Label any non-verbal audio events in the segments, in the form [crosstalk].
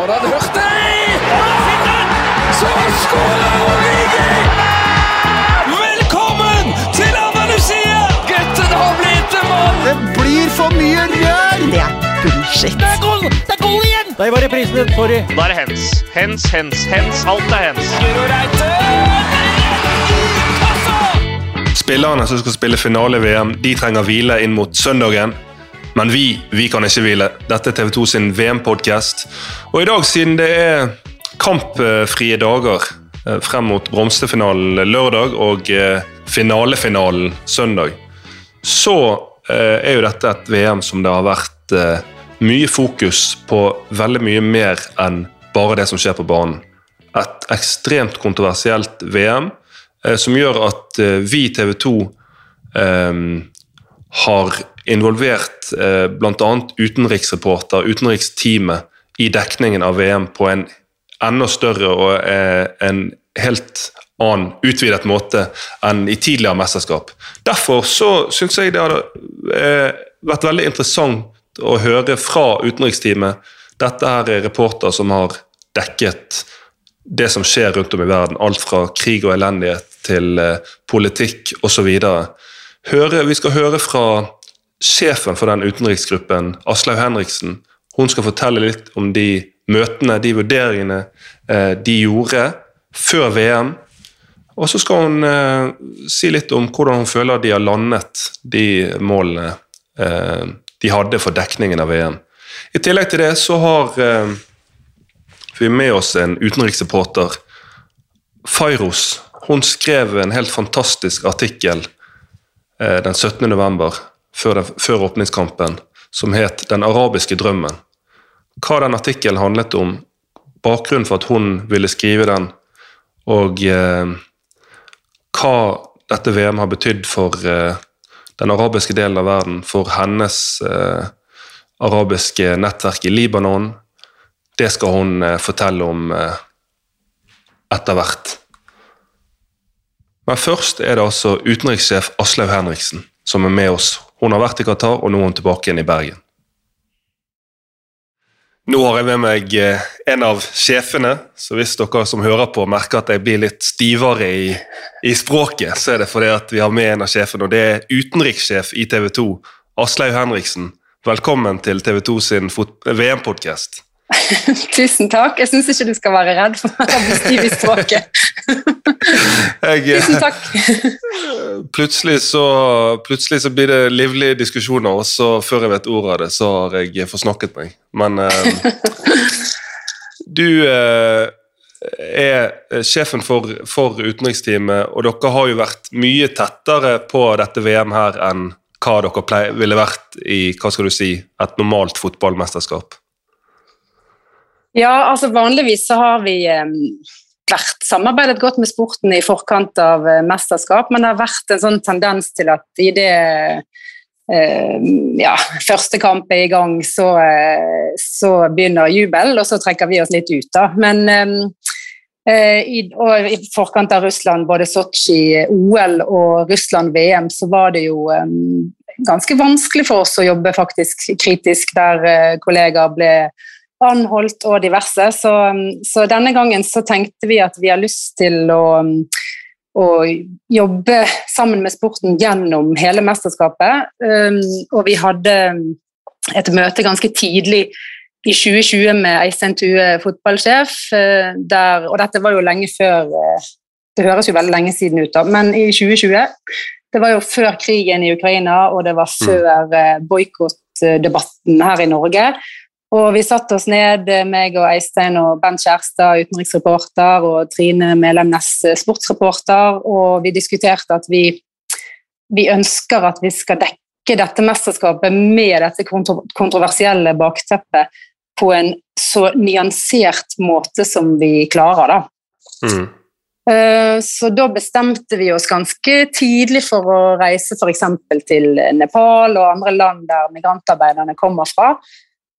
Har Hurtig! det? Så skårer Origi! Velkommen til Andalusia! Gutten har blitt en mann! Det blir for mye rør! Det er bullshit. Det er goal! Det er goal igjen! Der var reprisen din. Sorry. Da er det hens. Hens, hens, hens. Alt er hens. Guro! Spillerne som skal spille finale i VM, de trenger hvile inn mot søndagen. Men vi vi kan ikke hvile. Dette er TV 2 sin VM-podkast. Og i dag, siden det er kampfrie dager eh, frem mot bronsefinalen lørdag og eh, finalefinalen søndag, så eh, er jo dette et VM som det har vært mye fokus på veldig mye mer enn bare det som skjer på banen. Et ekstremt kontroversielt VM som gjør at vi i TV 2 eh, har involvert eh, bl.a. utenriksreporter, utenriksteamet, i dekningen av VM på en enda større og eh, en helt annen utvidet måte enn i tidligere mesterskap. Derfor så syns jeg det hadde eh, vært veldig interessant å høre fra utenriksteamet. Dette her er reporter som har dekket det som skjer rundt om i verden. Alt fra krig og elendighet til eh, politikk osv. Vi skal høre fra sjefen for den utenriksgruppen, Aslaug Henriksen. Hun skal fortelle litt om de møtene, de vurderingene eh, de gjorde før VM. Og så skal hun eh, si litt om hvordan hun føler de har landet de målene eh, de hadde for dekningen av VM. I tillegg til det så har eh, vi med oss en utenriksreporter, Fairos. Hun skrev en helt fantastisk artikkel eh, den 17. november, før, før åpningskampen, som het 'Den arabiske drømmen'. Hva den artikkelen handlet om, bakgrunnen for at hun ville skrive den, og eh, hva dette VM har betydd for eh, den arabiske delen av verden, for hennes eh, arabiske nettverk i Libanon, det skal hun eh, fortelle om eh, etter hvert. Men først er det altså utenrikssjef Aslaug Henriksen som er med oss. Hun har vært i Qatar, og nå er hun tilbake igjen i Bergen. Nå har jeg med meg eh, en av sjefene, så hvis dere som hører på merker at jeg blir litt stivere i, i språket, så er det fordi at vi har med en av sjefene, og det er utenrikssjef i TV 2, Aslaug Henriksen. Velkommen til TV 2 sin VM-podkast. [laughs] Tusen takk. Jeg syns ikke du skal være redd for å bli stiv i språket. [laughs] Jeg, Tusen takk. [laughs] plutselig, så, plutselig så blir det livlige diskusjoner, og så før jeg vet ordet av det, så har jeg forsnakket meg. Men eh, du eh, er sjefen for, for utenriksteamet, og dere har jo vært mye tettere på dette VM her enn hva dere pleier, ville vært i hva skal du si, et normalt fotballmesterskap. Ja, altså vanligvis så har vi eh, vært samarbeidet godt med sporten i forkant av eh, mesterskap, men det har vært en sånn tendens til at i det eh, ja, første kamp er i gang, så, eh, så begynner jubel, og så trekker vi oss litt ut, da. Men i, i forkant av Russland, både Sotsji, OL og Russland VM, så var det jo ganske vanskelig for oss å jobbe faktisk kritisk, der kollegaer ble anholdt og diverse. Så, så, denne gangen så tenkte vi at vi har lyst til å, å jobbe sammen med sporten gjennom hele mesterskapet. Um, og vi hadde et møte ganske tidlig i 2020 med Eistein Tue, fotballsjef, uh, der, og dette var jo lenge før uh, Det høres jo veldig lenge siden ut, da, men i 2020 Det var jo før krigen i Ukraina, og det var før uh, boikottdebatten her i Norge. Og vi satte oss ned, meg og Eistein og Bent Kjærstad, utenriksreporter, og Trine Melem Næss, sportsreporter, og vi diskuterte at vi, vi, ønsker at vi skal dekke dette mesterskapet med dette kontro kontroversielle bakteppet på en så nyansert måte som vi klarer, da. Mm. Så da bestemte vi oss ganske tidlig for å reise f.eks. til Nepal og andre land der migrantarbeiderne kommer fra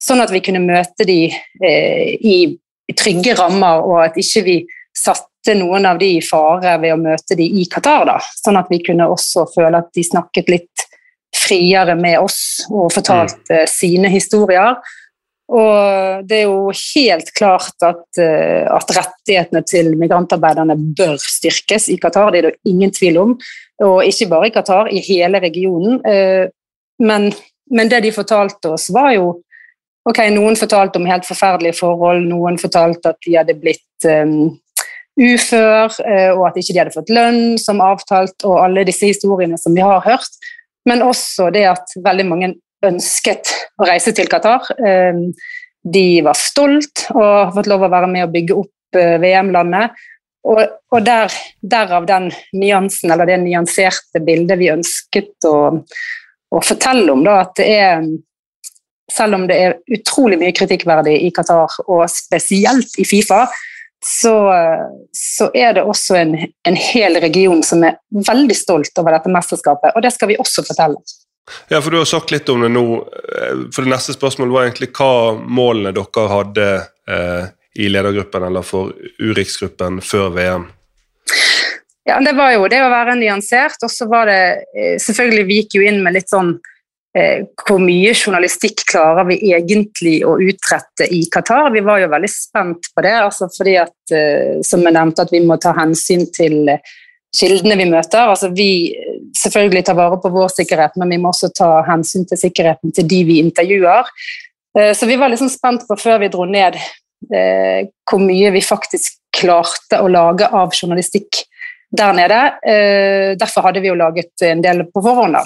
sånn at vi kunne møte de eh, i, trygge rammer, og at ikke vi satte noen av de i fare ved å møte de i Qatar. Da. Sånn at vi kunne også føle at de snakket litt friere med oss og fortalte mm. sine historier. Og det er jo helt klart at, eh, at rettighetene til migrantarbeiderne bør styrkes i Qatar, det er det ingen tvil om. Og ikke bare i Qatar, i hele regionen. Eh, men, men det de fortalte oss, var jo Ok, noen fortalte om helt forferdelige forhold, noen fortalte at de hadde blitt um, ufør, uh, og at ikke de hadde fått lønn som avtalt, og alle disse historiene som vi har hørt. Men også det at veldig mange ønsket å reise til Qatar. Um, de var stolt og har fått lov å være med å bygge opp uh, VM-landet. Og, og der, derav den nyansen, eller det nyanserte bildet vi ønsket å, å fortelle om. Da, at det er selv om det er utrolig mye kritikkverdig i Qatar, og spesielt i Fifa, så, så er det også en, en, hel region som er veldig stolt over dette mesterskapet, og det skal vi også fortelle. Ja, for Du har sagt litt om det nå. For Det neste spørsmålet var egentlig hva målene dere hadde eh, i ledergruppen eller for Urix-gruppen før VM? Ja, Det var jo det å være nyansert, og så var det eh, Selvfølgelig vi gikk jo inn med litt sånn hvor mye journalistikk klarer vi egentlig å utrette i Qatar? Vi var jo veldig spent på det, altså fordi at, eh, som jeg nevnte, at vi må ta hensyn til kildene vi møter. Altså vi selvfølgelig tar vare på vår sikkerhet, men vi må også ta hensyn til sikkerheten til de vi intervjuer. Eh, så vi var liksom spent på, før vi dro ned, hvor mye vi faktisk klarte å lage av journalistikk der nede. Derfor hadde vi jo laget en del på forhånd.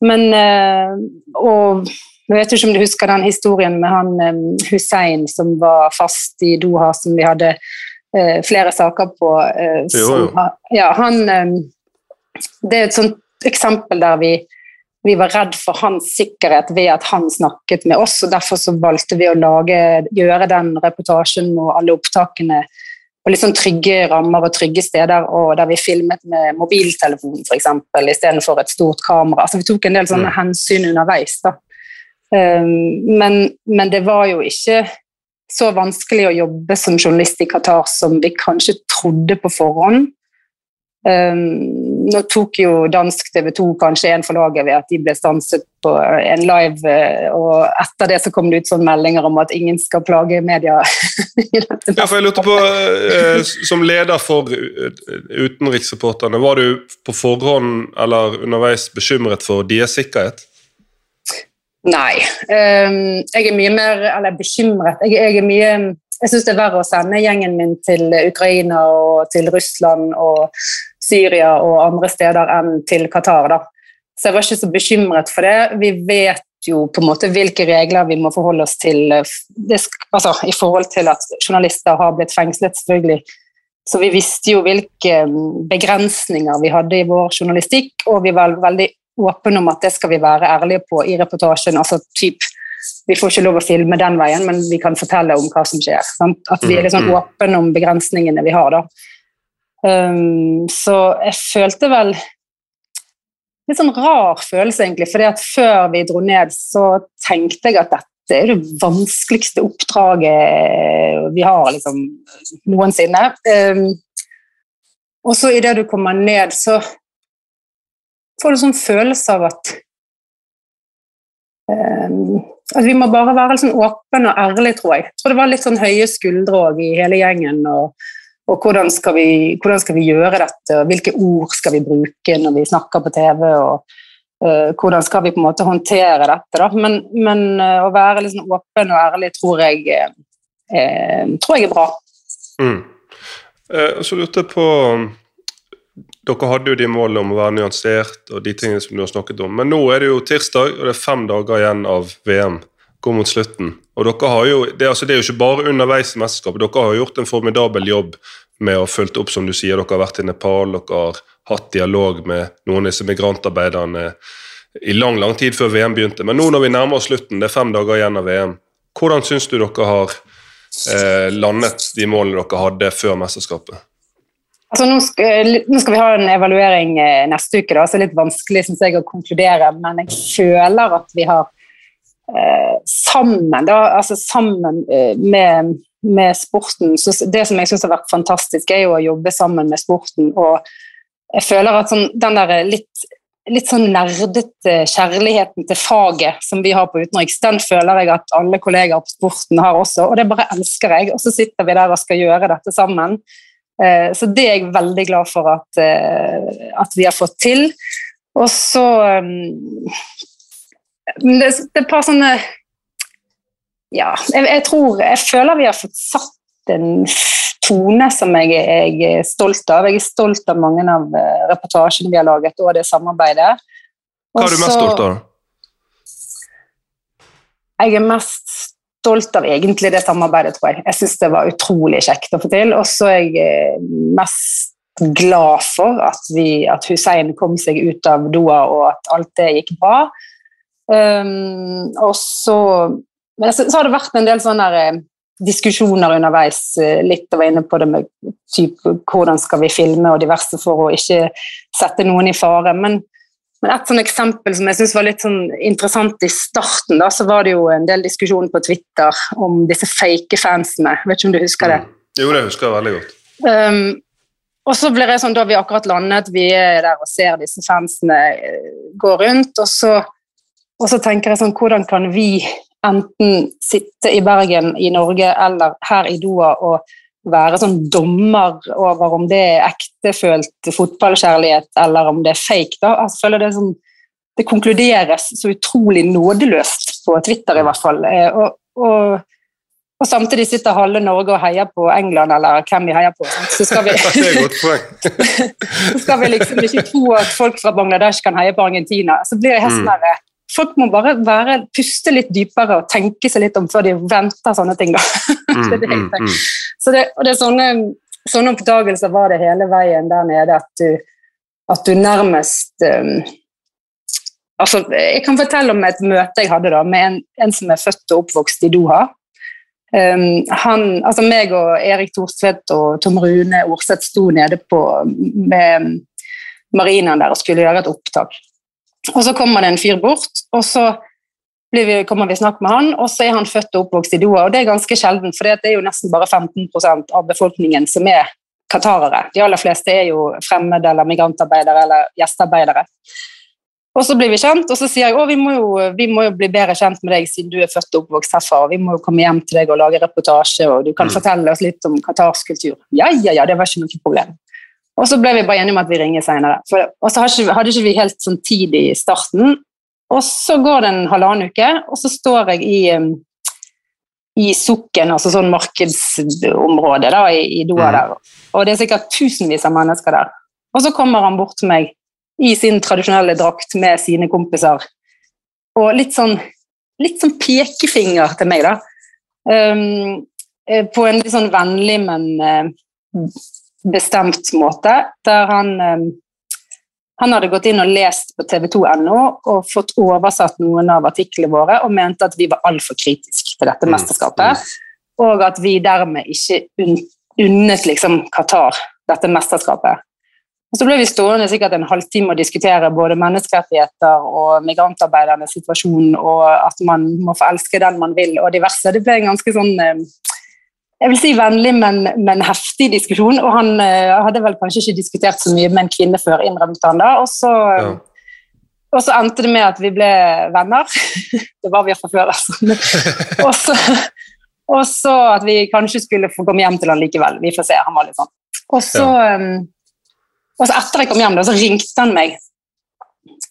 Men eh, Og jeg vet ikke om du husker den historien med han eh, Hussein som var fast i Doha, som vi hadde eh, flere saker på. Som, ja, han Det er et sånt eksempel der vi vi var redd for hans sikkerhet ved at han snakket med oss, og derfor så valgte vi å lage, gjøre den reportasjen og alle opptakene litt sånn trygge rammer og trygge steder, og der vi filmet med mobiltelefon f.eks. istedenfor et stort kamera. Altså, vi tok en del sånne mm. hensyn underveis. da. Um, men, men, det var jo ikke så vanskelig å jobbe som journalist i Qatar som vi kanskje trodde på forhånd. Nå tok jo dansk TV 2 kanskje en for laget ved at de ble stanset på en live, eh, og etter det så kom det ut sånne meldinger om at ingen skal plage media. [laughs] ja, for jeg lurte på, eh, Som leder for utenriksreporterne, var du på forhånd eller underveis bekymret for deres sikkerhet? Nei. Um, jeg er mye mer Eller bekymret. Jeg, jeg er mye jeg syns det er verre å sende gjengen min til Ukraina og til Russland og Syria og andre steder enn til Qatar. Da. Så jeg var ikke så bekymret for det. Vi vet jo på en måte hvilke regler vi må forholde oss til altså, i forhold til at journalister har blitt fengslet, selvfølgelig. Så vi visste jo hvilke mm, begrensninger vi hadde i vår journalistikk, og vi var veldig åpne om at det skal vi være ærlige på i reportasjen. altså typ vi får ikke lov å filme den veien, men vi kan fortelle om hva som skjer. Sant? At vi er liksom mm, mm. åpne om begrensningene vi har. da. Um, så jeg følte vel Litt sånn rar følelse, egentlig. fordi at før vi dro ned, så tenkte jeg at dette er det vanskeligste oppdraget vi har liksom, noensinne. Um, og så idet du kommer ned, så får du sånn følelse av at um, at Vi må bare være sånn åpne og ærlige, tror jeg. Jeg tror det var litt sånn høye skuldre i hele gjengen. og, og hvordan, skal vi, hvordan, skal vi, gjøre dette, hvilke ord skal vi bruke når vi snakker på TV? og uh, Hvordan skal vi på en måte håndtere dette? Da? Men, men uh, å være sånn åpen og ærlig tror jeg, uh, tror jeg er bra. Mm. så lurte jeg på dere hadde jo de målene om å være nyansert og de tingene som du har snakket om. Men nå er det jo tirsdag, og det er fem dager igjen av VM. Går mot slutten. Og dere har jo, det, altså det er jo ikke bare underveis i mesterskapet. Dere har gjort en formidabel jobb med å følge opp, som du sier. Dere har vært i Nepal, dere har hatt dialog med noen av disse migrantarbeiderne i lang lang tid før VM begynte. Men nå når vi nærmer oss slutten, det er fem dager igjen av VM, hvordan syns du dere har eh, landet de målene dere hadde før mesterskapet? Altså, nå, skal, nå, skal, vi ha en evaluering eh, neste uke, da, så det er litt vanskelig synes jeg, å konkludere. Men jeg føler at vi har eh, sammen, da, altså sammen eh, med, med, sporten så Det som jeg syns har vært fantastisk, er jo å jobbe sammen med sporten. Og jeg føler at sånn, den der litt litt sånn nerdete kjærligheten til faget som vi har på utenriks, den føler jeg at alle kollegaer på sporten har også, og det bare elsker jeg. Og så sitter vi der og skal gjøre dette sammen. Eh, så det er jeg veldig glad for at, eh, at vi har fått til. Og så um, det, det er et par sånne Ja, jeg, jeg tror Jeg føler vi har fått satt en tone som jeg, jeg, er stolt av. Jeg er stolt av mange av eh, reportasjene vi har laget, og det samarbeidet. Hva er du mest stolt av? Jeg er mest stolt av egentlig det samarbeidet, tror jeg. Jeg syns det var utrolig kjekt å få til. Og så er jeg eh, mest glad for at, vi, at Hussein kom seg ut av Doha, og at alt det gikk bra. Um, og så, så, så har det vært en del sånne der, diskusjoner underveis. Eh, litt var inne på det med typ, hvordan skal vi filme og diverse for å ikke sette noen i fare. Men, men et sånn eksempel som jeg synes var litt sånn interessant i starten, da, så var det jo en del diskusjon på Twitter om disse fake fansene. Vet ikke om du husker det? Mm. Jo, det husker jeg veldig godt. Um, og så blir det sånn, Da vi akkurat landet, vi er der og ser disse fansene eh, gå rundt, og så, og så tenker jeg sånn Hvordan kan vi enten sitte i Bergen i Norge eller her i Doha og være sånn dommer over om det er ektefølt fotballkjærlighet eller om det er fake. da. Altså, jeg føler det, sånn, det konkluderes så utrolig nådeløst på Twitter, i hvert fall. Eh, og, og, og samtidig sitter halve Norge og heier på England, eller hvem vi heier på. Så skal vi, [laughs] [laughs] så skal vi liksom ikke tro at folk fra Bangladesh kan heie på Argentina. Så blir jeg helt sånn mm folk må bare være, puste litt dypere og tenke seg litt om før de venter sånne ting. Da. [laughs] det er det jeg. Så det, og det er sånne, sånne oppdagelser var det hele veien der nede, at du, at du nærmest um, altså, Jeg kan fortelle om et møte jeg hadde da, med en, en som er født og oppvokst i Doha. Um, han, altså meg og Erik Thorstvedt og Tom Rune Orseth sto nede på, med marinaen der og skulle gjøre et opptak. Og så kommer det en fyr bort, og så vi, kommer vi snakk med han, og så er han født og oppvokst i Doha. Og det er ganske sjelden, for det er jo nesten bare 15% av befolkningen som er qatarere. De aller fleste er jo fremmede eller migrantarbeidere eller gjestearbeidere. Og så blir vi kjent, og så sier jeg at vi, vi, må jo bli bedre kjent med deg siden du er født og oppvokst herfra, og vi må jo komme hjem til deg og lage reportasje, og du kan mm. fortelle oss litt om qatarsk kultur. Ja, ja, ja, det var ikke noe problem. Og så ble vi bare enige om at vi ringer senere. og så hadde ikke vi helt sånn tid i starten. Og så går det en halvannen uke, og så står jeg i, i Sukken, altså sånn markedsområde da, i, i Doha mm. der. Og det er sikkert tusenvis av mennesker der. Og så kommer han bort til meg i sin tradisjonelle drakt med sine kompiser. Og litt sånn, litt sånn pekefinger til meg, da. Um, på en litt sånn vennlig, men uh, bestemt måte, der han eh, han hadde gått inn og lest på tv2.no og fått oversatt noen av artiklene våre og mente at vi var altfor kritiske til dette mm. mesterskapet, og at vi dermed ikke unnet liksom Qatar dette mesterskapet. Og Så ble vi stående sikkert en halvtime og diskutere både menneskerettigheter og migrantarbeidernes situasjon, og at man må forelske den man vil, og diverse. Det ble en ganske sånn eh, jeg vil si vennlig, men, men heftig diskusjon. Og han uh, hadde vel kanskje ikke diskutert så mye med en kvinne før, innrømmet han da. Og så, ja. og så endte det med at vi ble venner. [laughs] det var vi fra før, altså. [laughs] og, så, og så at vi kanskje skulle få komme hjem til han likevel. Vi får se. Han var litt sånn. Og så, ja. um, og så etter jeg kom hjem, da, så ringte han meg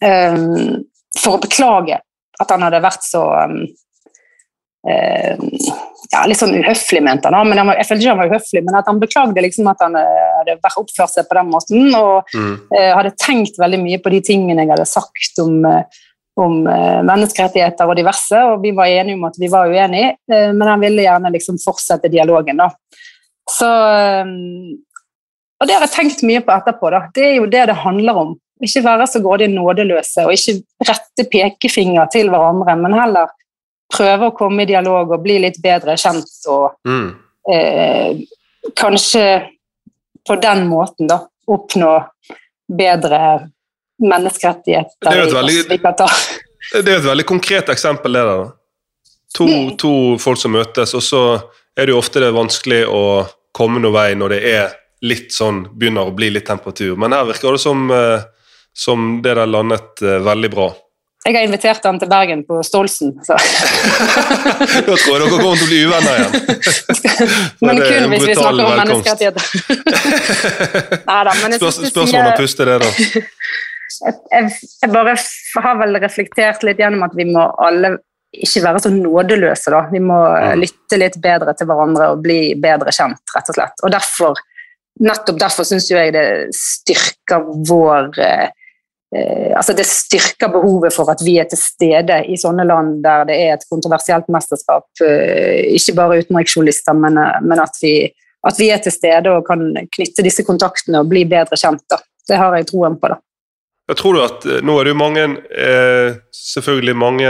um, for å beklage at han hadde vært så um, ja, litt sånn uhøflig, mente han. Men han, jeg følte ikke han var uhøflig, men at han beklagde liksom at han eh, hadde vært oppført seg på den måten. Og mm. uh, hadde tenkt veldig mye på de tingene jeg hadde sagt om, om uh, menneskerettigheter og diverse. Og vi var enige om at vi var uenige, uh, men han ville gjerne liksom fortsette dialogen. da. Så, og det har jeg tenkt mye på etterpå. da. Det er jo det det handler om. Ikke være så grådig nådeløse og ikke rette pekefinger til hverandre, men heller prøve å komme i dialog og bli litt bedre kjent og mm. eh, kanskje på den måten da oppnå bedre menneskerettigheter. Det er jo et veldig, det er et veldig konkret eksempel, det der. To, mm. to, folk som møtes, og så er det jo ofte det vanskelig å komme noen vei når det er litt sånn, begynner å bli litt temperatur. Men her virker det som, eh, som det der landet eh, veldig bra. Jeg har invitert han til Bergen på Stolsen, så [laughs] Da tror jeg dere kommer til å bli uvenner igjen. [laughs] Men kun hvis vi snakker om menneskerettigheter. [laughs] Men jeg Spørs, synes du spørs sier- hvordan puster det, da. jeg, jeg, bare har vel reflektert litt gjennom at vi må alle ikke være så nådeløse, da. Vi må Mm. lytte litt bedre til hverandre og bli bedre kjent, rett og slett. Og derfor, nettopp derfor syns jeg det styrker vår eh, Altså det styrker behovet for at vi er til stede i sånne land der det er et kontroversielt mesterskap. eh, ikke bare utenriksjournalister, men, eh, men at, vi, at vi er til stede og kan knytte disse kontaktene og bli bedre kjent. Da. Det har jeg troen på. da. Jeg tror du at eh, Nå er det jo mange, eh, selvfølgelig mange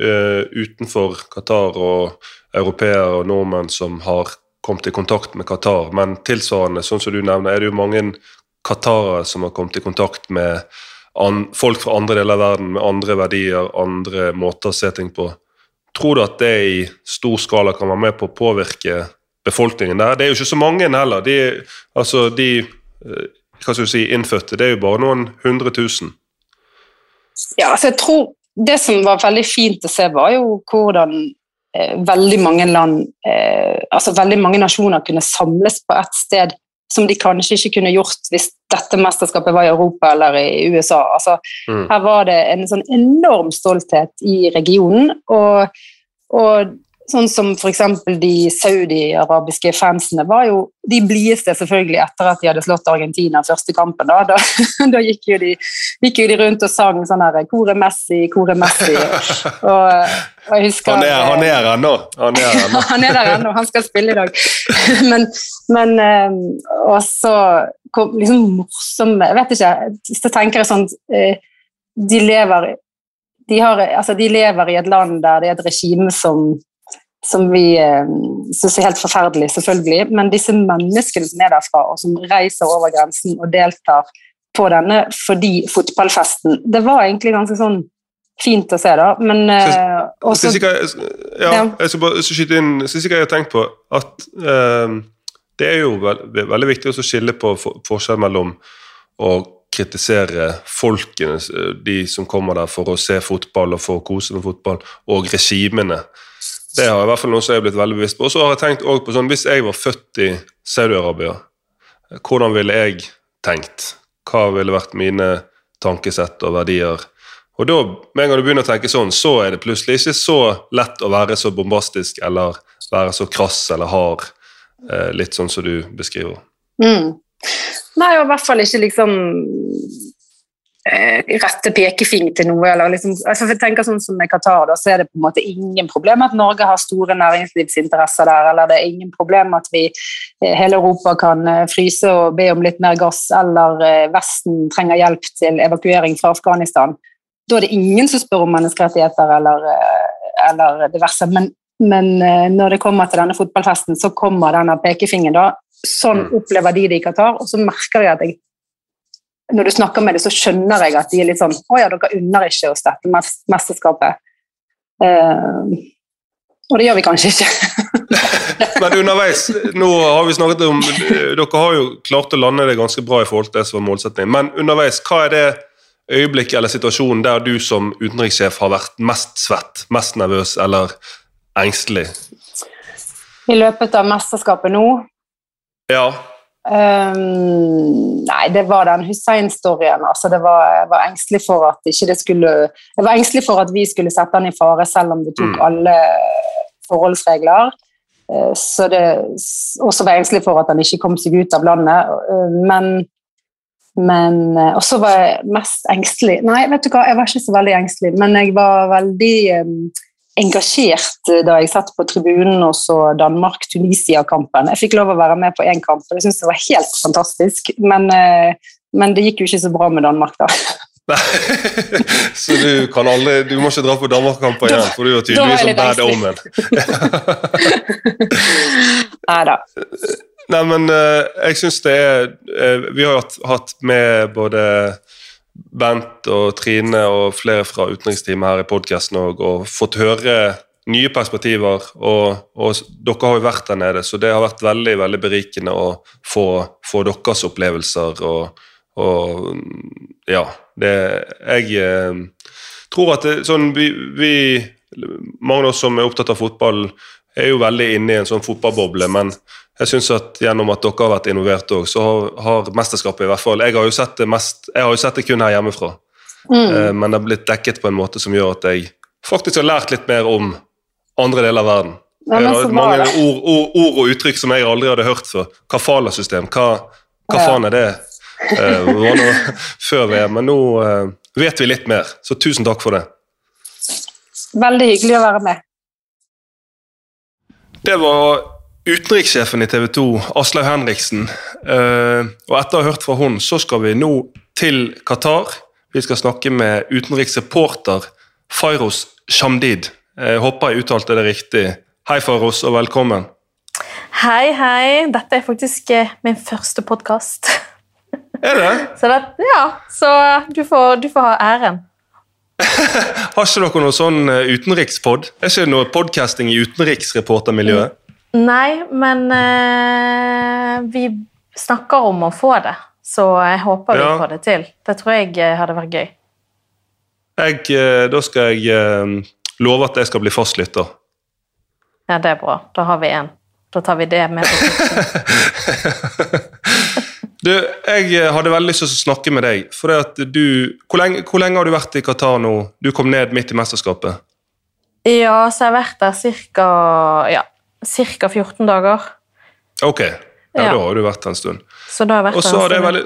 eh, utenfor Qatar og europeere og nordmenn som har kommet i kontakt med Qatar, men tilsvarende, sånn som du nevner, er det jo mange qatarere som har kommet i kontakt med an, folk fra andre deler av verden med andre verdier, andre måter å se ting på. Tror du at det i stor skala kan være med på å påvirke befolkningen der? Det er jo ikke så mange heller. De, altså de eh, hva skal si, innfødte, det er jo bare noen hundre tusen. Ja, altså jeg tror Det som var veldig fint å se, var jo hvordan eh, veldig mange land, eh, altså veldig mange nasjoner kunne samles på ett sted som de kanskje ikke kunne gjort hvis dette mesterskapet var i Europa eller i USA. Altså, Mm. her var det en sånn enorm stolthet i regionen, og, og sånn som eksempel de saudi-arabiske fansene var jo de blideste selvfølgelig etter at de hadde slått Argentina første kampen. Da, da, [laughs] da gikk, jo de, gikk jo de rundt og sang sånn her 'Hvor er Messi? Hvor er Messi?' [laughs] Og, og jeg husker Han er, han er ennå. Han er ennå. [laughs] han er der ennå, han skal spille i dag. men, men eh, Og så kom liksom morsomme Jeg vet ikke, så tenker jeg sånn eh, De lever de, har, altså, de lever i et land der det er et regime som som vi eh, syns er helt forferdelig, selvfølgelig. Men disse menneskene som er derfra, og som reiser over grensen og deltar på denne fordi fotballfesten Det var egentlig ganske sånn fint å se, da. Men eh, også, Syns ikke, ja, Ja. jeg skal bare skyte inn Syns ikke jeg har tenkt på at eh, det er jo veld, veldig viktig å skille på for, forskjell mellom å kritisere folkene, de som kommer der for å se fotball og for å kose med fotball, og regimene. Det har i hvert fall noe som jeg har blitt veldig bevisst på. Og så har jeg tenkt også på sånn, Hvis jeg var født i Saudi-Arabia, hvordan ville jeg tenkt? Hva ville vært mine tankesett og verdier? Og da, med en gang du begynner å tenke sånn, så er det plutselig ikke så lett å være så bombastisk eller være så krass eller hard, eh, litt sånn som du beskriver. Mm. Nei, og i hvert fall ikke liksom rette pekefing til noe. Eller liksom, altså jeg tenker sånn som med Qatar, da, så er det på en måte ingen problem at Norge har store næringslivsinteresser der, eller det er ingen problem at vi eh, hele Europa kan eh, fryse og be om litt mer gass, eller eh, Vesten trenger hjelp til evakuering fra Afghanistan. Da er det ingen som spør om menneskerettigheter eller, eh, eller diverse. Men, men eh, når det kommer til denne fotballfesten, så kommer denne pekefingeren. da. Sånn Mm. opplever de det i Qatar, og så merker jeg at jeg når du snakker med dem, så skjønner jeg at de er litt sånn Å ja, dere unner ikke oss dette mesterskapet. Uh, og det gjør vi kanskje ikke. [laughs] Men underveis, nå har vi snakket om Dere har jo klart å lande det ganske bra i forhold til det som var målsettingen. Men underveis, hva er det øyeblikket eller situasjonen der du som utenrikssjef har vært mest svett, mest nervøs eller engstelig? I løpet av mesterskapet nå Ja. Ehm, nei, det var den Hussein-storyen. Altså, det var, jeg var engstelig for at ikke det skulle Jeg var engstelig for at vi skulle sette han i fare, selv om vi tok Mm. alle forholdsregler. Eh, Så det, og var jeg engstelig for at han ikke kom seg ut av landet. Uh, Men, men uh, Og så var jeg mest engstelig Nei, vet du hva, jeg var ikke så veldig engstelig, men jeg var veldig eh, engasjert eh, da jeg satt på tribunen og så Danmark-Tunisia-kampen. Jeg fikk lov å være med på én kamp, og jeg syntes det var helt fantastisk. Men, eh, men det gikk jo ikke så bra med Danmark, da. [laughs] Så du kan aldri Du må ikke dra på Danmark-kamper igjen, for du er tydeligvis sånn bad omen. [laughs] Nei da. Nei, men eh, jeg syns det er Vi har hatt med både Bent og Trine og flere fra utenriksteamet her i podkasten og, og fått høre nye perspektiver. Og, og dere har jo vært der nede, så det har vært veldig veldig berikende å få, få deres opplevelser og, og ja, det Jeg eh, tror at det, sånn vi, vi Mange av oss som er opptatt av fotball, er jo veldig inne i en sånn fotballboble, men jeg synes at gjennom at dere har vært involvert òg, så har, har, mesterskapet i hvert fall Jeg har jo sett det, mest, jeg har jo sett det kun her hjemmefra, mm. eh, men det har blitt dekket på en måte som gjør at jeg faktisk har lært litt mer om andre deler av verden. Ja, mange ord, ord, ord, og uttrykk som jeg aldri hadde hørt før. Kafala-system, hva, hva ja. faen er det? Noe [laughs] før VM, men nå uh, vet vi litt mer, så tusen takk for det. Veldig hyggelig å være med. Det var utenrikssjefen i TV 2, Aslaug Henriksen. Uh, og etter å ha hørt fra hun, så skal vi nå til Qatar. Vi skal snakke med utenriksreporter Fairos Shamdid. Jeg håper jeg uttalte det riktig. Hei, Fairos, og velkommen. Hei, hei. Dette er faktisk min første podkast. Er det? [laughs] Så det, ja, så du får, du får ha æren. [laughs] Har ikke dere noe sånn eh, utenrikspod? Er ikke noe podkasting i utenriksreportermiljøet? Nei, men uh, vi snakker om å få det, så jeg håper vi ja. får det til. Det tror jeg eh, hadde vært gøy. Jeg, da skal jeg love at jeg skal bli fastlytter. Ja, det er bra. Da har vi en. Da tar vi det med på [laughs] [laughs] Du, jeg eh, hadde veldig lyst til å snakke med deg. for at du, hvor lenge, hvor lenge, har du vært i Qatar nå? Du kom ned midt i mesterskapet. Ja, så jeg har vært der ca. Ja, 14 dager. Ok, ja, ja, da har du vært der en stund. Så da har jeg vært Og så hadde jeg veldig,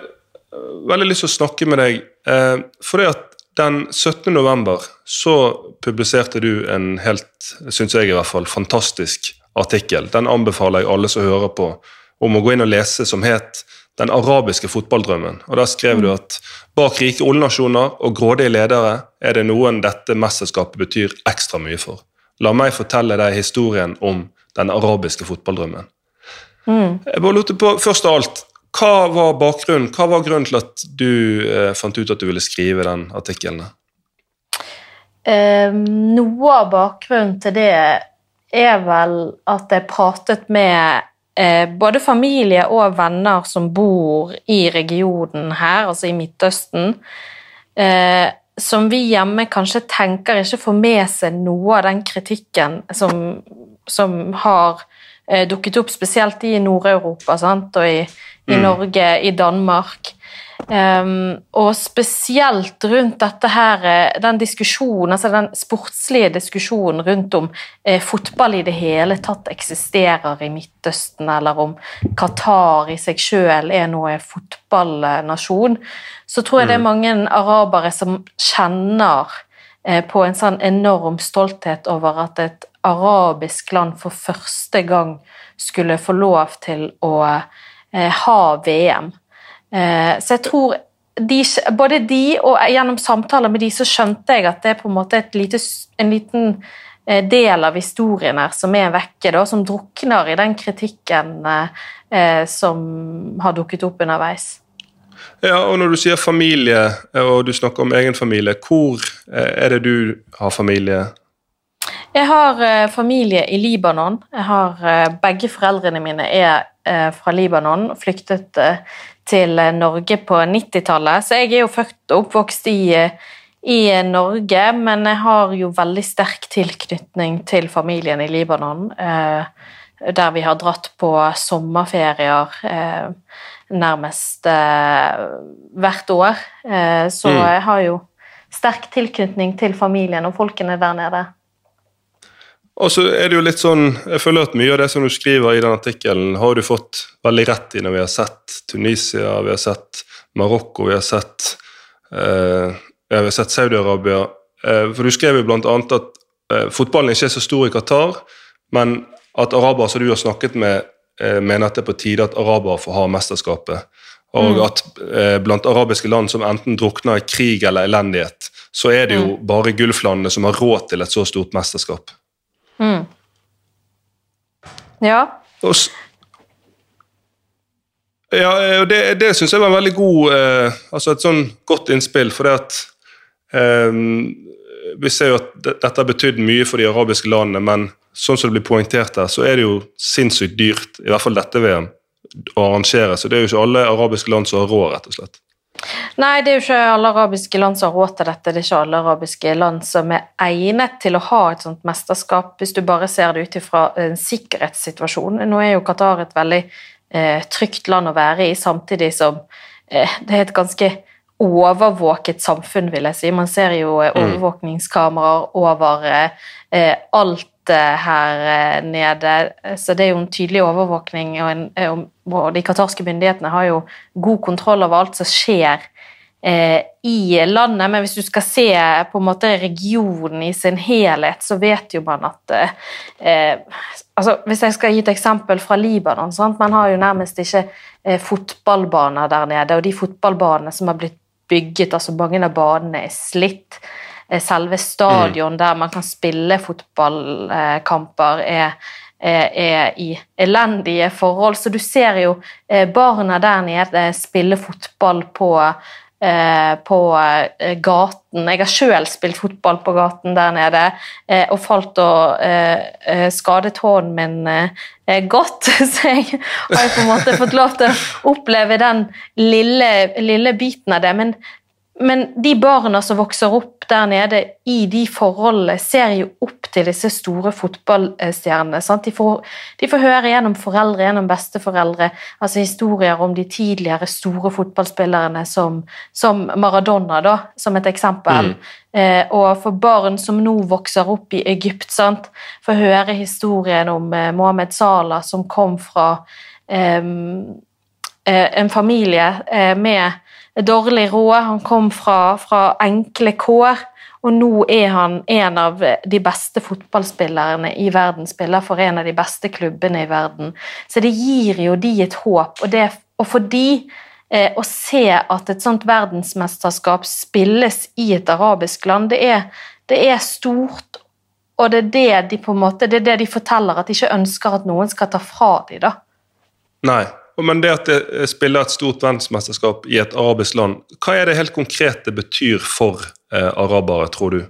veldig, lyst til å snakke med deg, eh, fordi at den 17. november så publiserte du en helt, syns jeg i hvert fall, fantastisk artikkel. Den anbefaler jeg alle som hører på, om å gå inn og lese, som het den arabiske fotballdrømmen. Og Der skrev du at bak rike oljenasjoner og grådige ledere er det noen dette mesterskapet betyr ekstra mye for. La meg fortelle deg historien om den arabiske fotballdrømmen. Mm. Jeg bare lurte på, Først av alt, hva var bakgrunnen? Hva var grunnen til at du eh, fant ut at du ville skrive den artikkelen? Eh, noe av bakgrunnen til det er vel at jeg pratet med eh, både familie og venner som bor i regionen her, altså i Midtøsten, eh, som vi hjemme kanskje tenker ikke får med seg noe av den kritikken som, som har eh, dukket opp, spesielt i Nord-Europa og i, i mm. Norge, i Danmark. Um, og spesielt rundt dette her, eh, den diskusjonen, altså den sportslige diskusjonen rundt om eh, fotball i det hele tatt eksisterer i Midtøsten, eller om Qatar i seg sjøl er noe fotballnasjon, så tror jeg det er mm. mange arabere som kjenner eh, på en sånn enorm stolthet over at et arabisk land for første gang skulle få lov til å eh, ha VM. Eh, så jeg tror de, både de og gjennom samtaler med de så skjønte jeg at det er på en måte lite, en liten eh, del av historien her som er vekke, da, som drukner i den kritikken eh, som har dukket opp underveis. Ja, og Når du sier familie, og du snakker om egen familie, hvor er det du har familie? Jeg har familie i Libanon. Jeg har, begge foreldrene mine er fra Libanon, flyktet til eh, Norge på 90-tallet, så jeg er jo født og oppvokst i, eh, i, Norge, men jeg har jo veldig sterk tilknytning til familien i Libanon. Eh, der vi har dratt på sommerferier nærmest hvert år. så mm. jeg har jo sterk tilknytning til familien og folkene der nede. Og så er det jo litt sånn, Jeg føler at mye av det som du skriver i den artikkelen, har du fått veldig rett i når vi har sett Tunisia, vi har sett Marokko, vi har sett, eh, sett Saudi-Arabia. Eh, for Du skrev jo bl.a. at eh, fotballen ikke er så stor i Qatar, men at arabere som du har snakket med, eh, mener at det er på tide at arabere får ha mesterskapet. Og mm. at eh, blant arabiske land som enten drukner i krig eller elendighet, så er det jo mm. bare Gulflandene som har råd til et så stort mesterskap. Mm. Ja. Og, ja, det, det syns jeg var en veldig god eh, altså et sånn godt innspill, for det at eh, Vi ser jo at dette har betydd mye for de arabiske landene, men sånn som det blir poengtert her, så er det jo sinnssykt dyrt, i hvert fall dette VM, å arrangere. Så det er jo ikke alle arabiske land som har råd, rett og slett. Nei, det er jo ikke alle arabiske land som har råd til dette. Det er ikke alle arabiske land som er egnet til å ha et sånt mesterskap, hvis du bare ser det ut ifra en sikkerhetssituasjon. Nå er jo Qatar et veldig eh, trygt land å være i, samtidig som eh, det er et ganske overvåket samfunn, vil jeg si. Man ser jo eh, overvåkningskameraer over eh, eh alt her eh, nede, så det er jo en tydelig overvåkning. Og, en, og de qatarske myndighetene har jo god kontroll over alt som skjer eh, i landet, men hvis du skal se på en måte regionen i sin helhet, så vet jo man at eh, altså Hvis jeg skal gi et eksempel fra Libanon sant? Man har jo nærmest ikke eh, fotballbaner der nede, og de fotballbanene som har blitt bygget, altså mange av banene er slitt. Eh, selve stadion mm. der man kan spille fotballkamper, er er i elendige forhold. Så du ser jo eh, barna der nede spille fotball på Eh, på eh, gaten. Jeg har sjøl spilt fotball på gaten der nede eh, og falt og skadet hånden min godt. [laughs] Så jeg har på en måte fått lov til å oppleve den lille, lille biten av det. Men men de barna som vokser opp der nede i de forholdene, ser jo opp til disse store fotballstjernene. De får, de, får, høre gjennom foreldre, gjennom besteforeldre, altså historier om de tidligere store fotballspillerne som, som Maradona, da, som et eksempel. Mm. Eh, og for barn som nå vokser opp i Egypt, sant? får høre historien om eh, Mohammed Salah som kom fra eh, en familie eh, med dårlig råd, han kom fra, fra, enkle kår, og nå er han en av de beste fotballspillerne i verden, spiller for en av de beste klubbene i verden. Så det gir jo de et håp, og, det, og for de eh, å se at et sånt verdensmesterskap spilles i et arabisk land, det er, det er stort, og det er det de på en måte, det er det de forteller, at de ikke ønsker at noen skal ta fra dem, da. Nei, men det at det spiller et stort verdensmesterskap i et arabisk land, hva er det helt konkret det betyr for eh, arabere, tror du?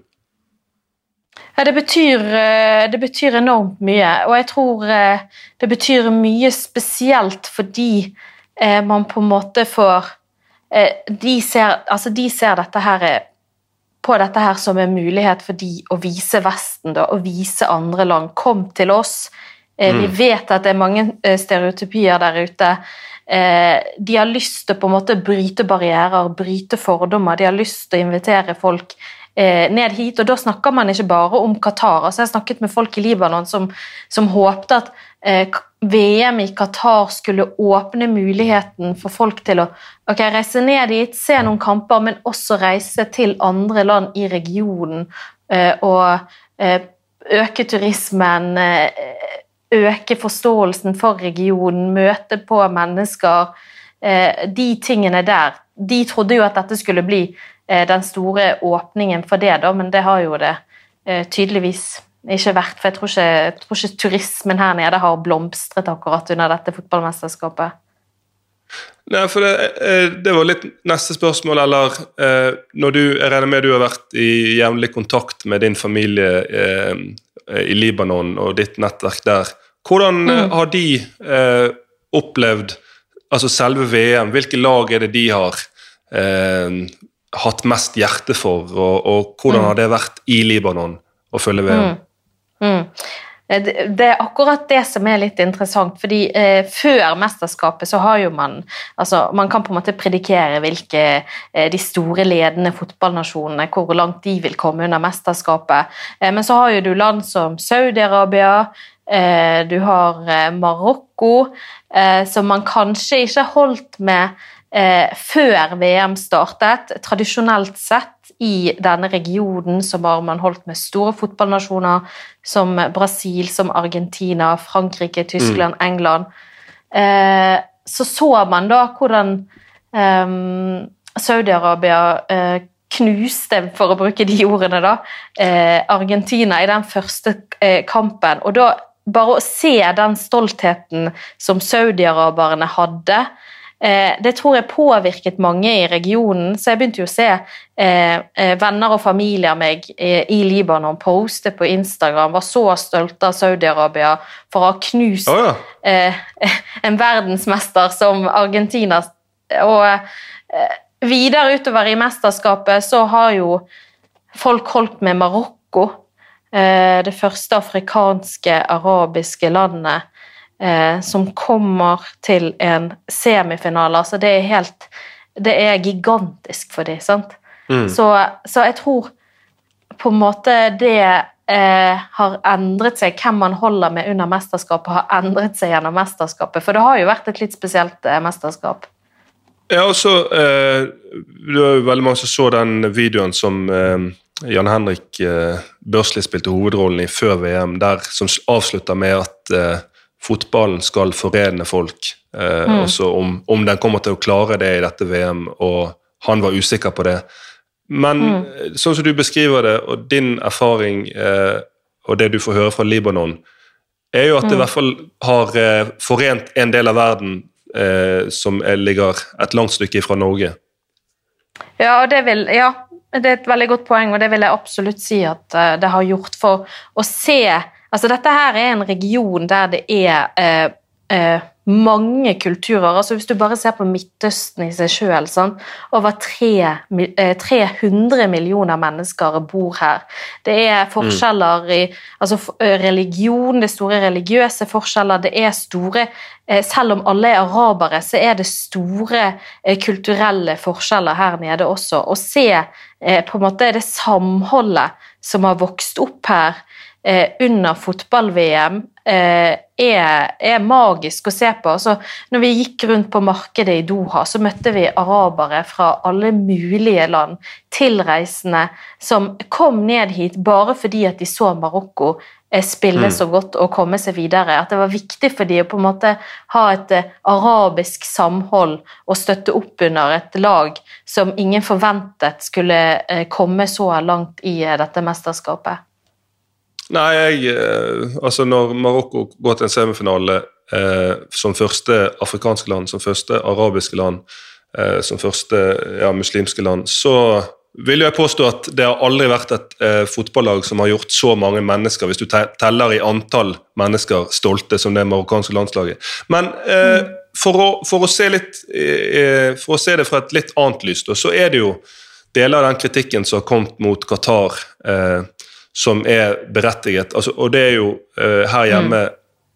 Ja, det betyr, eh, det betyr, enormt mye, og jeg tror eh, det betyr mye spesielt fordi eh, man på en måte får de ser, altså de ser dette her på dette her som en mulighet for de å vise Vesten, da, og vise andre land. Kom til oss, Mm. Vi vet at det er mange eh, stereotypier der ute. Eh, de har lyst til å på en måte bryte barrierer, bryte fordommer. De har lyst til å invitere folk ned hit. Og da snakker man ikke bare om Qatar. Altså jeg har snakket med folk i Libanon som, som håpte at VM i Qatar skulle åpne muligheten for folk til å okay, reise ned dit, se noen kamper, men også reise til andre land i regionen og øke turismen øke forståelsen for regionen, møte på mennesker. Eh, de tingene der. De trodde jo at dette skulle bli eh, den store åpningen for det, da, men det har jo det eh, tydeligvis ikke vært. For jeg tror ikke, jeg tror ikke turismen her nede har blomstret akkurat under dette fotballmesterskapet. Nei, for det, det, var litt neste spørsmål, eller når du, Jeg regner med du har vært i jevnlig kontakt med din familie i Libanon og ditt nettverk der. Hvordan eh, mm. har de eh, opplevd altså selve VM? Hvilke lag er det de har eh, hatt mest hjerte for, og, og hvordan mm. har det vært i Libanon å følge VM? Mm. mm. Eh, det er akkurat det som er litt interessant. fordi eh, Før mesterskapet så har jo man altså Man kan på en måte predikere hvilke eh, de store ledende fotballnasjonene hvor langt de vil komme under mesterskapet. Eh, men så har jo du land som Saudi-Arabia, du har eh, Marokko, eh, som man kanskje ikke holdt med før VM startet. Tradisjonelt sett i denne regionen så har man holdt med store fotballnasjoner som Brasil, som Argentina, Frankrike, Tyskland, mm. England. Så så man da hvordan Saudi-Arabia knuste, for å bruke de ordene, da, Argentina i den første kampen. Og da bare å se den stoltheten som saudiaraberne hadde, eh, det tror jeg påvirket mange i regionen. Så jeg begynte jo å se eh, eh venner og familie av meg i Libanon poste på Instagram, var så stolte av Saudi-Arabia for å ha knust oh, ja. eh, [laughs] en verdensmester som Argentina. Og eh, videre utover i mesterskapet så har jo folk holdt med Marokko. Eh, det første afrikanske, arabiske landet eh, som kommer til en semifinale. Altså det er helt Det er gigantisk for dem, sant? Mm. Så, så jeg tror på en måte det eh, har endret seg. Hvem man holder med under mesterskapet, har endret seg gjennom mesterskapet. For det har jo vært et litt spesielt eh, mesterskap. Ja, og så eh, Det var jo veldig mange som så den videoen som eh, Jan Henrik eh, Børsli spilte hovedrollen i før VM, der som avslutter med at eh, fotballen skal forene folk. Eh, Mm. Også om, om den kommer til å klare det i dette VM, og han var usikker på det. Men Mm. sånn som du beskriver det, og din erfaring eh, og det du får høre fra Libanon, er jo at det i Mm. hvert fall har forent en del av verden eh, som er, ligger et langt stykke fra Norge. Ja, det vil, ja, det er et veldig godt poeng, og det vil jeg absolutt si at eh, det har gjort for å se. Altså, dette her er en region der det er eh, mange kulturer. altså Hvis du bare ser på Midtøsten i seg sjøl Over tre, eh, 300 millioner mennesker bor her. Det er forskjeller i altså, eh, religion, det er store religiøse forskjeller. Det er store eh, Selv om alle er arabere, så er det store eh, kulturelle forskjeller her nede også. Å se eh, på en måte det samholdet som har vokst opp her eh, under fotball-VM, eh, er, er magisk å se på. Så når vi gikk rundt på markedet i Doha, så møtte vi arabere fra alle mulige land, tilreisende, som kom ned hit bare fordi at de så Marokko eh, spille så godt og komme seg videre. At det var viktig for de å på en måte ha et eh, arabisk samhold og støtte opp under et lag som ingen forventet skulle eh, komme så langt i dette mesterskapet. Nei, jeg, eh, altså Når Marokko går til en semifinale eh, som første afrikanske land, som første arabiske land, eh, som første ja, muslimske land, så vil jeg påstå at det har aldri vært et eh, fotballag som har gjort så mange mennesker, hvis du te teller i antall mennesker, stolte som det marokkanske landslaget. Men eh, for, å, for, å se litt, eh, for å se det fra et litt annet lys, da, så er det jo deler av den kritikken som har kommet mot Qatar, eh, som er berettiget. Altså, og det er jo uh, her hjemme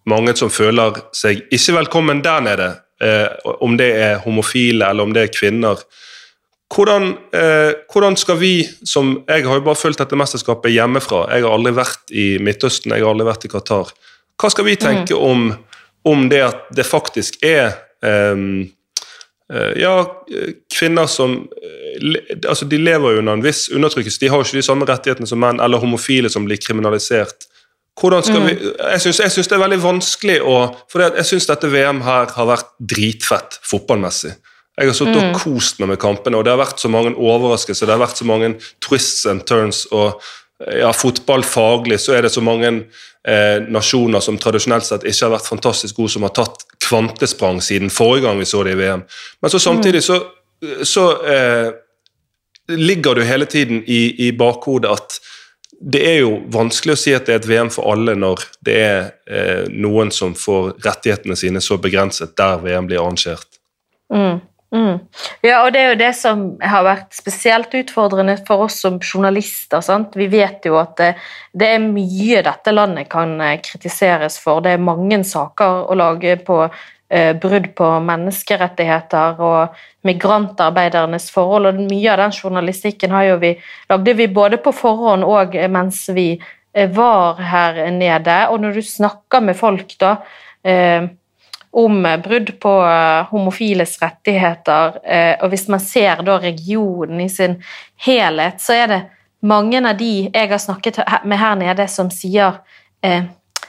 mange som føler seg ikke velkommen der nede, uh, om det er homofile eller om det er kvinner. Hvordan, uh, hvordan skal vi som Jeg har jo bare fulgt dette mesterskapet hjemmefra. Jeg har aldri vært i Midtøsten, jeg har aldri vært i Qatar. Hva skal vi tenke om, om det at det faktisk er um, ja, kvinner som eh, altså De lever jo under en viss undertrykkelse. De har jo ikke de samme rettighetene som menn, eller homofile som blir kriminalisert. Hvordan skal vi, Jeg syns, det er veldig vanskelig å For jeg syns dette VM her har vært dritfett fotballmessig. Jeg har sittet og kost meg med kampene, og det har vært så mange overraskelser. Det har vært så mange twists and turns, og ja, fotballfaglig så er det så mange eh, nasjoner som tradisjonelt sett ikke har vært fantastisk gode, som har tatt kvantesprang siden forrige gang vi så det i VM. Men så samtidig så, så eh, ligger jo hele tiden i, i bakhodet at det er jo vanskelig å si at det er et VM for alle når det er eh, noen som får rettighetene sine så begrenset der VM blir arrangert. Mm. Mm. Ja, og det er jo det som har vært spesielt utfordrende for oss som journalister. Sant? Vi vet jo at det, det er mye dette landet kan eh, kritiseres for. Det er mange saker å lage på brudd på menneskerettigheter og migrantarbeidernes forhold, og mye av den journalistikken har vi, lagde vi både på forhånd og mens vi eh, var her nede. Og når du snakker med folk da eh, om brudd på eh, homofiles rettigheter, eh, og hvis man ser da regionen i sin helhet, så er det mange av de jeg har snakket med her nede, som sier eh,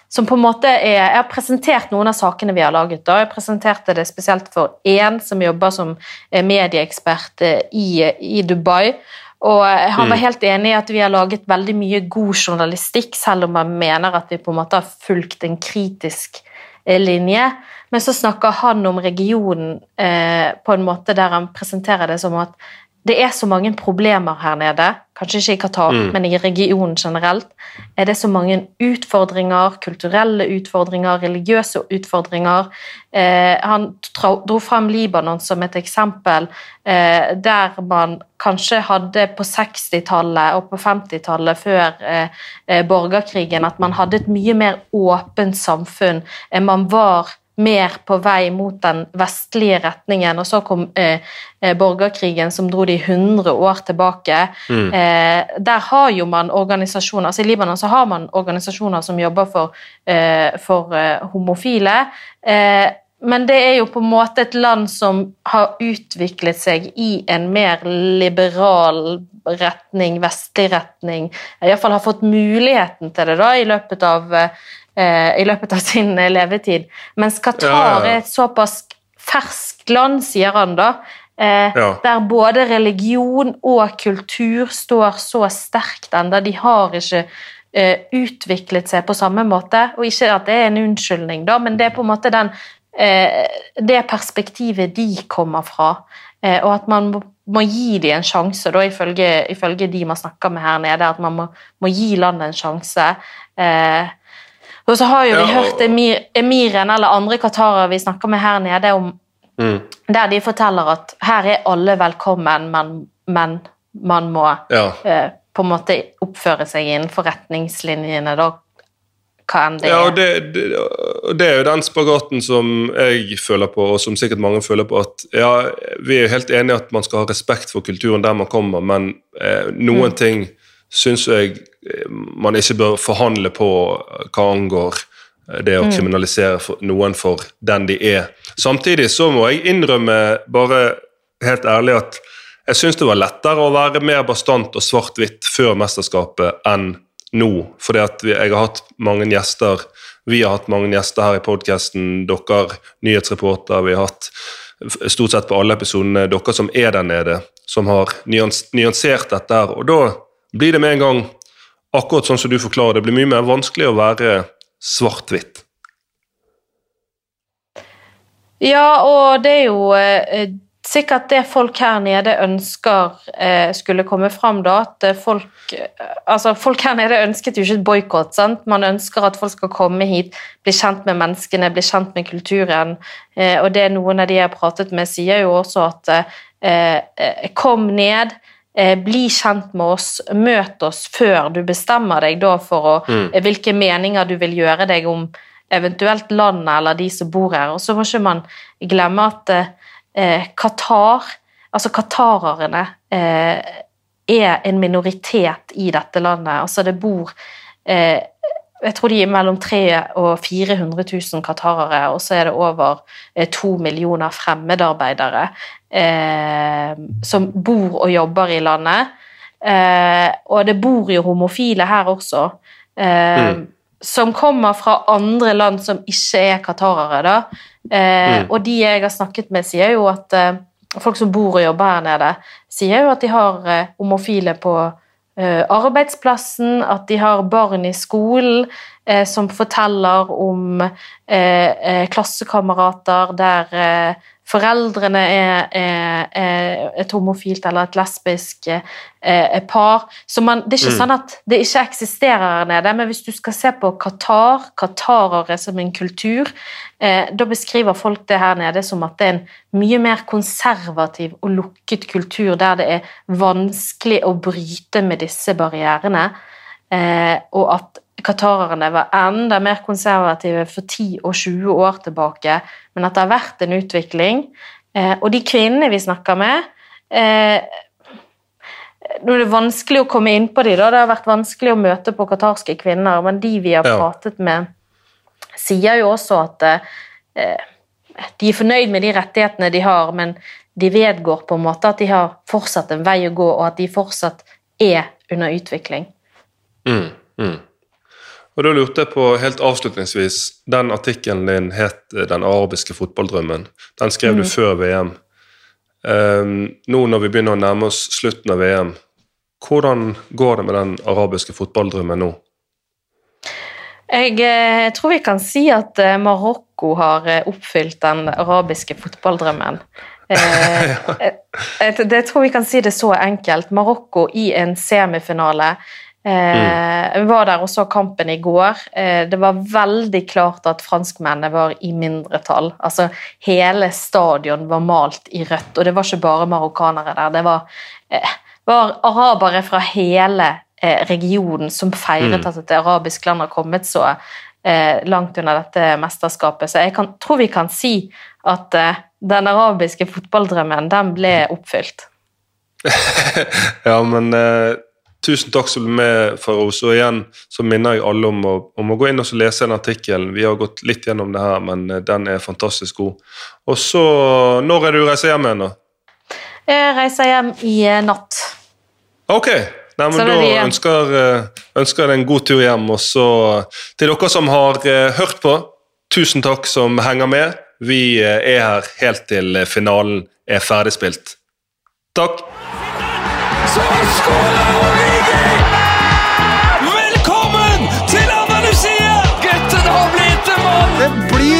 som på en måte er, Jeg har presentert noen av sakene vi har laget. da, Jeg presenterte det spesielt for én som jobber som eh, medieekspert eh, i, i Dubai. Og eh, han var helt enig i at vi har laget veldig mye god journalistikk, selv om han mener at vi på en måte har fulgt en kritisk eh, linje. Men så snakker han om regionen eh, på en måte der han presenterer det som at det er så mange problemer her nede, kanskje ikke i Qatar, Mm. men i regionen generelt, er det så mange utfordringer, kulturelle utfordringer, religiøse utfordringer. Eh, han dro frem Libanon som et eksempel, eh, der man kanskje hadde på 60-tallet og på 50-tallet, før eh, eh, borgerkrigen, at man hadde et mye mer åpent samfunn. Man var mer på vei mot den vestlige retningen, og så kom eh, eh, borgerkrigen som dro de 100 år tilbake. Mm. Eh, der har jo man organisasjoner, altså I Libanon så har man organisasjoner som jobber for, eh, for eh, homofile. Eh, men det er jo på en måte et land som har utviklet seg i en mer liberal retning, vestlig retning. Iallfall har fått muligheten til det da i løpet av, i løpet av sin eh, levetid. Mens Qatar er et såpass ferskt land, sier han da, eh, Ja. der både religion og kultur står så sterkt ennå. De har ikke eh, utviklet seg på samme måte. Og ikke at det er en unnskyldning, da, men det er på en måte den, eh, det perspektivet de kommer fra. Eh, og at man må, må gi dem en sjanse, da, ifølge, ifølge de man snakker med her nede. At man må, må gi landet en sjanse. Eh, og så har jo vi Ja, og- hørt emir, emiren eller andre qatarer vi snakker med her nede, om Mm. der de forteller at her er alle velkommen, men, men man må Ja. eh, på en måte oppføre seg innenfor retningslinjene, da, hva enn det Ja, og det, det, det er jo den spagaten som jeg føler på, og som sikkert mange føler på, at ja, vi er jo helt enige at man skal ha respekt for kulturen der man kommer, men eh, noen ting syns jeg man ikke bør forhandle på hva angår eh, det å kriminalisere noen for den de er. Samtidig så må jeg innrømme, bare helt ærlig, at jeg syns det var lettere å være mer bastant og svart-hvitt før mesterskapet enn nå. Fordi at jeg har hatt mange gjester, vi har hatt mange gjester her i podkasten, dere nyhetsreportere, vi har hatt stort sett på alle episodene dere som er der nede, som har nyans, nyansert dette her. Og da blir det med en gang akkurat sånn som du forklarer, det blir mye mer vanskelig å være svart-hvitt. Ja, og det er jo eh, sikkert det folk her nede ønsker eh, skulle komme fram, da. At folk eh, Altså, folk her nede ønsket jo ikke et boikott, sant. Man ønsker at folk skal komme hit, bli kjent med menneskene, bli kjent med kulturen. Eh, og det noen av de jeg har pratet med, sier jo også at eh, kom ned. Eh, bli kjent med oss, møt oss før du bestemmer deg for å, mm. hvilke meninger du vil gjøre deg om eventuelt landet eller de som bor her. Og så må ikke man glemme at eh, Qatar, altså qatarerne, eh, er en minoritet i dette landet. Altså det bor eh, jeg tror de er mellom 300 og 400 000 qatarere, og så er det over eh, to millioner fremmedarbeidere eh, som bor og jobber i landet. Eh, og det bor jo homofile her også. Eh, Mm. Som kommer fra andre land som ikke er qatarere. da. Eh, Mm. Og de jeg har snakket med, sier jo at eh, folk som bor og jobber her nede, sier jo at de har homofile på arbeidsplassen, at de har barn i skolen eh, som forteller om eh, eh, klassekamerater der eh, foreldrene er, er, er et homofilt eller et lesbisk eh, par. Så man, det er ikke Mm. sånn at det ikke eksisterer her nede, men hvis du skal se på Qatar, qatarere som en kultur, eh, da beskriver folk det her nede som at det er en mye mer konservativ og lukket kultur der det er vanskelig å bryte med disse barrierene, eh, og at qatarerne var enda mer konservative for 10 og 20 år tilbake, men at det har vært en utvikling. Eh, og de kvinnene vi snakker med eh, Nå er det vanskelig å komme inn på de, da. Det har vært vanskelig å møte på qatarske kvinner, men de vi har pratet med, sier jo også at eh, de er fornøyd med de rettighetene de har, men de vedgår på en måte at de har fortsatt en vei å gå, og at de fortsatt er under utvikling. Mm, mm. Og da lurte jeg på, helt avslutningsvis, den artikkelen din het eh, 'Den arabiske fotballdrømmen'. Den skrev du før VM. Um, nå når vi begynner å nærme oss slutten av VM, hvordan går det med den arabiske fotballdrømmen nå? Jeg eh, tror vi kan si at eh, Marokko har oppfylt den arabiske fotballdrømmen. [laughs] Eh, eh, det tror vi kan si det så enkelt. Marokko i en semifinale. Eh, Vi var der og så kampen i går. Eh, det var veldig klart at franskmennene var i mindretall. Altså, hele stadion var malt i rødt, og det var ikke bare marokkanere der. Det var, eh, var arabere fra hele eh, regionen som feiret at et arabisk land har kommet så eh, langt under dette mesterskapet. Så jeg kan, tror vi kan si at eh, den arabiske fotballdrømmen, den ble oppfylt. [laughs] Ja, men eh, tusen takk som ble med, Farouz. Og igjen så minner jeg alle om å, om å gå inn og lese den artikkelen. Vi har gått litt gjennom det her, men eh, den er fantastisk god. Og så Når er det du reiser hjem igjen, da? Jeg reiser hjem i eh, natt. Ok, Nei, men da er vi ønsker, eh, ønsker jeg deg en god tur hjem. Og så til dere som har hørt på, tusen takk som henger med. Vi er her helt til finalen er ferdigspilt. Takk. Så skårer